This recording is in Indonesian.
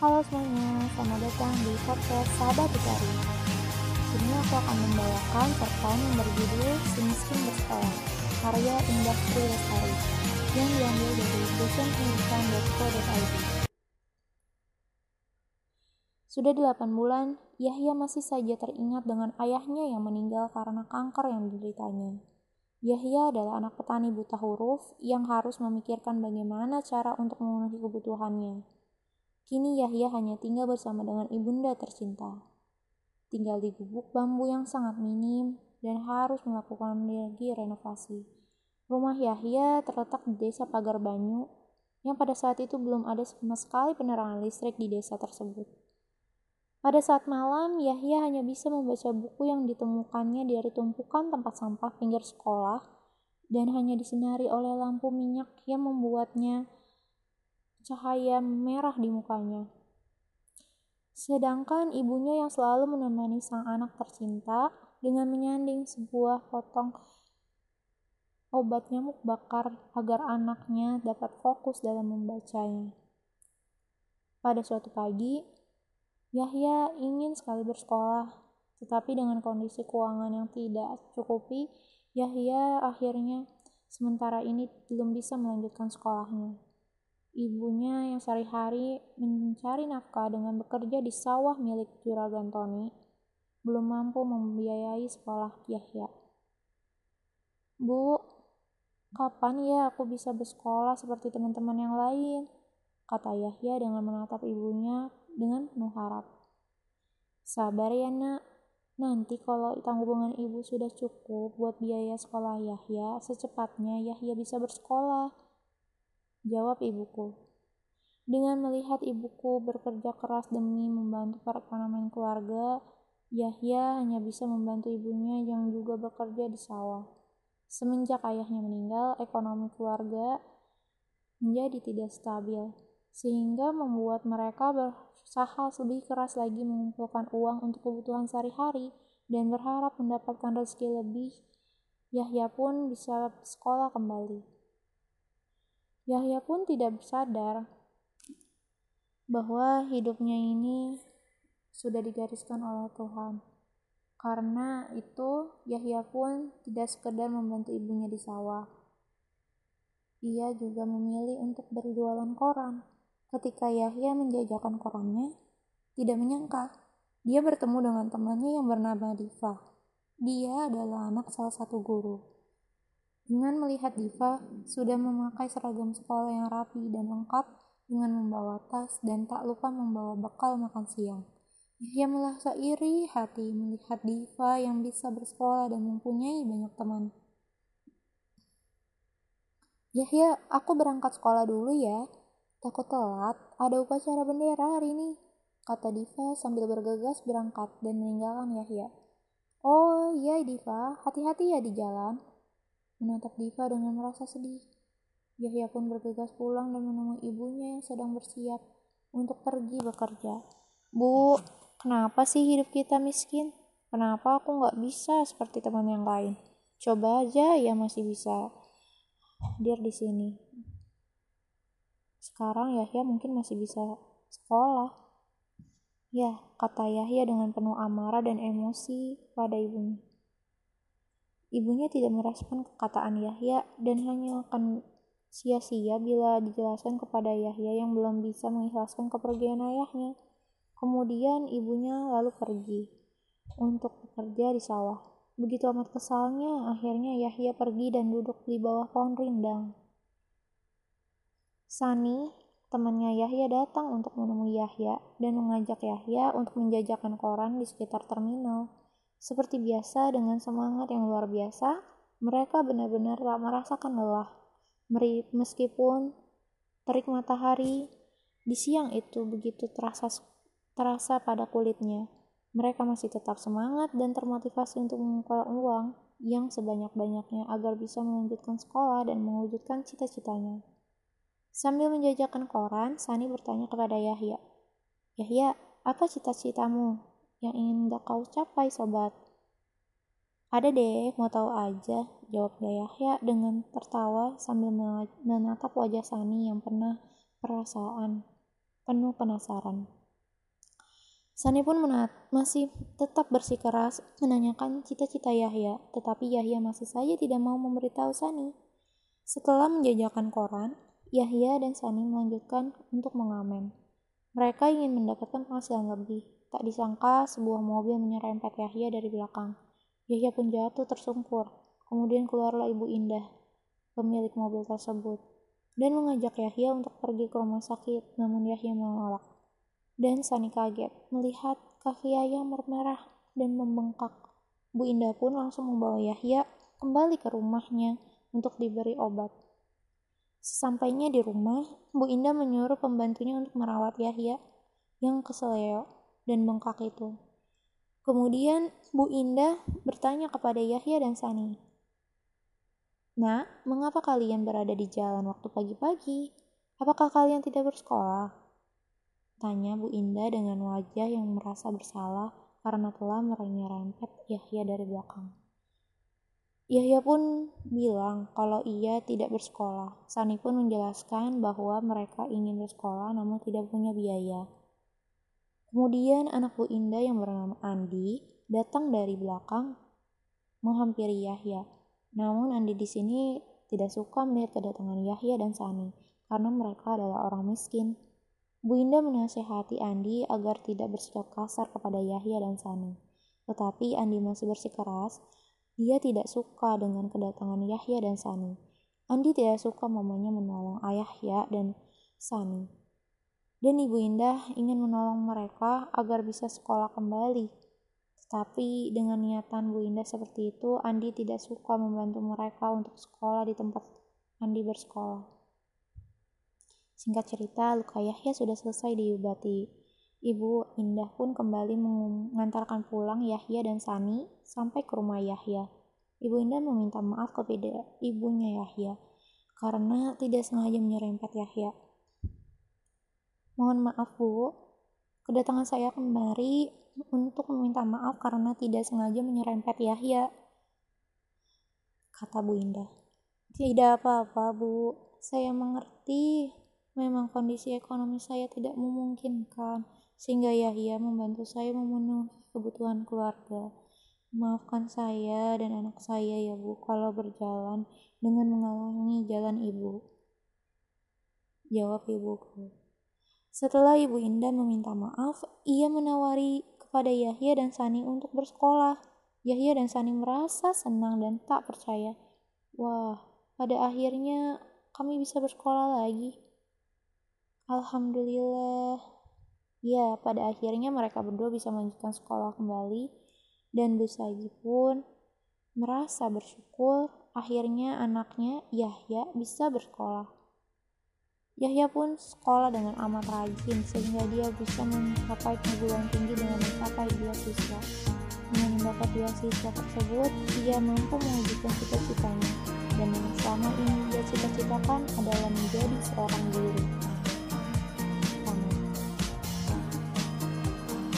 Halo semuanya, selamat datang di podcast Sahabat Dikari. Ini aku akan membawakan cerpen yang berjudul Si Miskin Bersekolah, karya Indah Sri Lestari, yang diambil dari dosenpendidikan.co.id. Sudah delapan bulan, Yahya masih saja teringat dengan ayahnya yang meninggal karena kanker yang dideritanya. Yahya adalah anak petani buta huruf yang harus memikirkan bagaimana cara untuk memenuhi kebutuhannya. Kini Yahya hanya tinggal bersama dengan ibunda tercinta. Tinggal di gubuk bambu yang sangat minim dan harus melakukan lagi renovasi. Rumah Yahya terletak di desa Pagar Banyu yang pada saat itu belum ada sama sekali penerangan listrik di desa tersebut. Pada saat malam, Yahya hanya bisa membaca buku yang ditemukannya dari tumpukan tempat sampah pinggir sekolah dan hanya disinari oleh lampu minyak yang membuatnya cahaya merah di mukanya. Sedangkan ibunya yang selalu menemani sang anak tercinta dengan menyanding sebuah potong obat nyamuk bakar agar anaknya dapat fokus dalam membacanya. Pada suatu pagi, Yahya ingin sekali bersekolah, tetapi dengan kondisi keuangan yang tidak cukupi, Yahya akhirnya sementara ini belum bisa melanjutkan sekolahnya. Ibunya yang sehari-hari mencari nafkah dengan bekerja di sawah milik Juragan Tony, belum mampu membiayai sekolah Yahya. Bu, kapan ya aku bisa bersekolah seperti teman-teman yang lain? Kata Yahya dengan menatap ibunya dengan penuh harap. Sabar ya nak, nanti kalau tanggungan ibu sudah cukup buat biaya sekolah Yahya, secepatnya Yahya bisa bersekolah. Jawab ibuku. Dengan melihat ibuku bekerja keras demi membantu perekonomian keluarga, Yahya hanya bisa membantu ibunya yang juga bekerja di sawah. Semenjak ayahnya meninggal, ekonomi keluarga menjadi tidak stabil, sehingga membuat mereka berusaha lebih keras lagi mengumpulkan uang untuk kebutuhan sehari-hari dan berharap mendapatkan rezeki lebih. Yahya pun bisa sekolah kembali. Yahya pun tidak sadar bahwa hidupnya ini sudah digariskan oleh Tuhan. Karena itu, Yahya pun tidak sekedar membantu ibunya di sawah. Ia juga memilih untuk berjualan koran. Ketika Yahya menjajakan korannya, tidak menyangka dia bertemu dengan temannya yang bernama Diva. Dia adalah anak salah satu guru. Dengan melihat Diva sudah memakai seragam sekolah yang rapi dan lengkap dengan membawa tas dan tak lupa membawa bekal makan siang. Yahya merasa iri hati melihat Diva yang bisa bersekolah dan mempunyai banyak teman. Yahya, aku berangkat sekolah dulu ya, Takut telat, ada upacara bendera hari ini, kata Diva sambil bergegas berangkat dan meninggalkan Yahya. Oh iya Diva, hati-hati ya di jalan. Menatap Diva dengan merasa sedih. Yahya pun bergegas pulang dan menemui ibunya yang sedang bersiap untuk pergi bekerja. Bu, kenapa sih hidup kita miskin? Kenapa aku nggak bisa seperti teman yang lain? Coba aja ya masih bisa hadir di sini. Sekarang Yahya mungkin masih bisa sekolah. Ya, kata Yahya dengan penuh amarah dan emosi pada ibunya. Ibunya tidak merespon perkataan Yahya dan hanya akan sia-sia bila dijelaskan kepada Yahya yang belum bisa mengikhlaskan kepergian ayahnya. Kemudian ibunya lalu pergi untuk bekerja di sawah. Begitu amat kesalnya, akhirnya Yahya pergi dan duduk di bawah pohon rindang. Sani, temannya Yahya datang untuk menemui Yahya dan mengajak Yahya untuk menjajakan koran di sekitar terminal. Seperti biasa dengan semangat yang luar biasa, mereka benar-benar tak merasakan lelah. Meskipun terik matahari di siang itu begitu terasa terasa pada kulitnya, mereka masih tetap semangat dan termotivasi untuk mengumpulkan uang yang sebanyak-banyaknya agar bisa melanjutkan sekolah dan mewujudkan cita-citanya. Sambil menjajakan koran, Sani bertanya kepada Yahya. Yahya, apa cita-citamu yang ingin kau capai, sobat? Ada deh, mau tahu aja, jawab Yahya dengan tertawa sambil menatap wajah Sani yang pernah perasaan. penuh penasaran. Sani pun menat masih tetap bersikeras menanyakan cita-cita Yahya, tetapi Yahya masih saja tidak mau memberitahu Sani. Setelah menjajakan koran, Yahya dan Sani melanjutkan untuk mengamen. Mereka ingin mendapatkan penghasilan lebih. Tak disangka sebuah mobil menyerempet Yahya dari belakang. Yahya pun jatuh tersungkur. Kemudian keluarlah Ibu Indah, pemilik mobil tersebut, dan mengajak Yahya untuk pergi ke rumah sakit, namun Yahya menolak dan Sani kaget melihat kaki Yahya merah dan membengkak. Bu Indah pun langsung membawa Yahya kembali ke rumahnya untuk diberi obat. Sesampainya di rumah, Bu Indah menyuruh pembantunya untuk merawat Yahya yang keseleo dan bengkak itu. Kemudian Bu Indah bertanya kepada Yahya dan Sani, Nah, mengapa kalian berada di jalan waktu pagi-pagi? Apakah kalian tidak bersekolah? Tanya Bu Indah dengan wajah yang merasa bersalah karena telah menyerempet Yahya dari belakang. Yahya pun bilang kalau ia tidak bersekolah. Sani pun menjelaskan bahwa mereka ingin bersekolah namun tidak punya biaya. Kemudian anak Bu Indah yang bernama Andi datang dari belakang menghampiri Yahya. Namun Andi di sini tidak suka melihat kedatangan Yahya dan Sani karena mereka adalah orang miskin. Bu Indah menasehati Andi agar tidak bersikap kasar kepada Yahya dan Sani. Tetapi Andi masih bersikeras, dia tidak suka dengan kedatangan Yahya dan Sani. Andi tidak suka mamanya menolong ayah Yahya dan Sani. Dan Ibu Indah ingin menolong mereka agar bisa sekolah kembali. Tetapi dengan niatan Bu Indah seperti itu, Andi tidak suka membantu mereka untuk sekolah di tempat Andi bersekolah. Singkat cerita, luka Yahya sudah selesai diobati. Ibu Indah pun kembali mengantarkan pulang Yahya dan Sani sampai ke rumah Yahya. Ibu Indah meminta maaf kepada ibunya Yahya karena tidak sengaja menyerempet Yahya. Mohon maaf Bu, kedatangan saya kemari untuk meminta maaf karena tidak sengaja menyerempet Yahya. Kata Bu Indah. Tidak apa-apa Bu, saya mengerti Memang kondisi ekonomi saya tidak memungkinkan, sehingga Yahya membantu saya memenuhi kebutuhan keluarga. Maafkan saya dan anak saya ya Bu kalau berjalan dengan menghalangi jalan Ibu. Jawab ibuku. Setelah Ibu Indah meminta maaf, ia menawari kepada Yahya dan Sani untuk bersekolah. Yahya dan Sani merasa senang dan tak percaya. Wah, pada akhirnya kami bisa bersekolah lagi. Alhamdulillah. Ya, pada akhirnya mereka berdua bisa melanjutkan sekolah kembali dan Bu Saji pun merasa bersyukur akhirnya anaknya Yahya bisa bersekolah. Yahya pun sekolah dengan amat rajin sehingga dia bisa mencapai perguruan tinggi dengan mencapai dua siswa. Dengan mendapat dua siswa tersebut, ia mampu mewujudkan cita-citanya dan yang selama ini dia cita-citakan adalah menjadi seorang guru.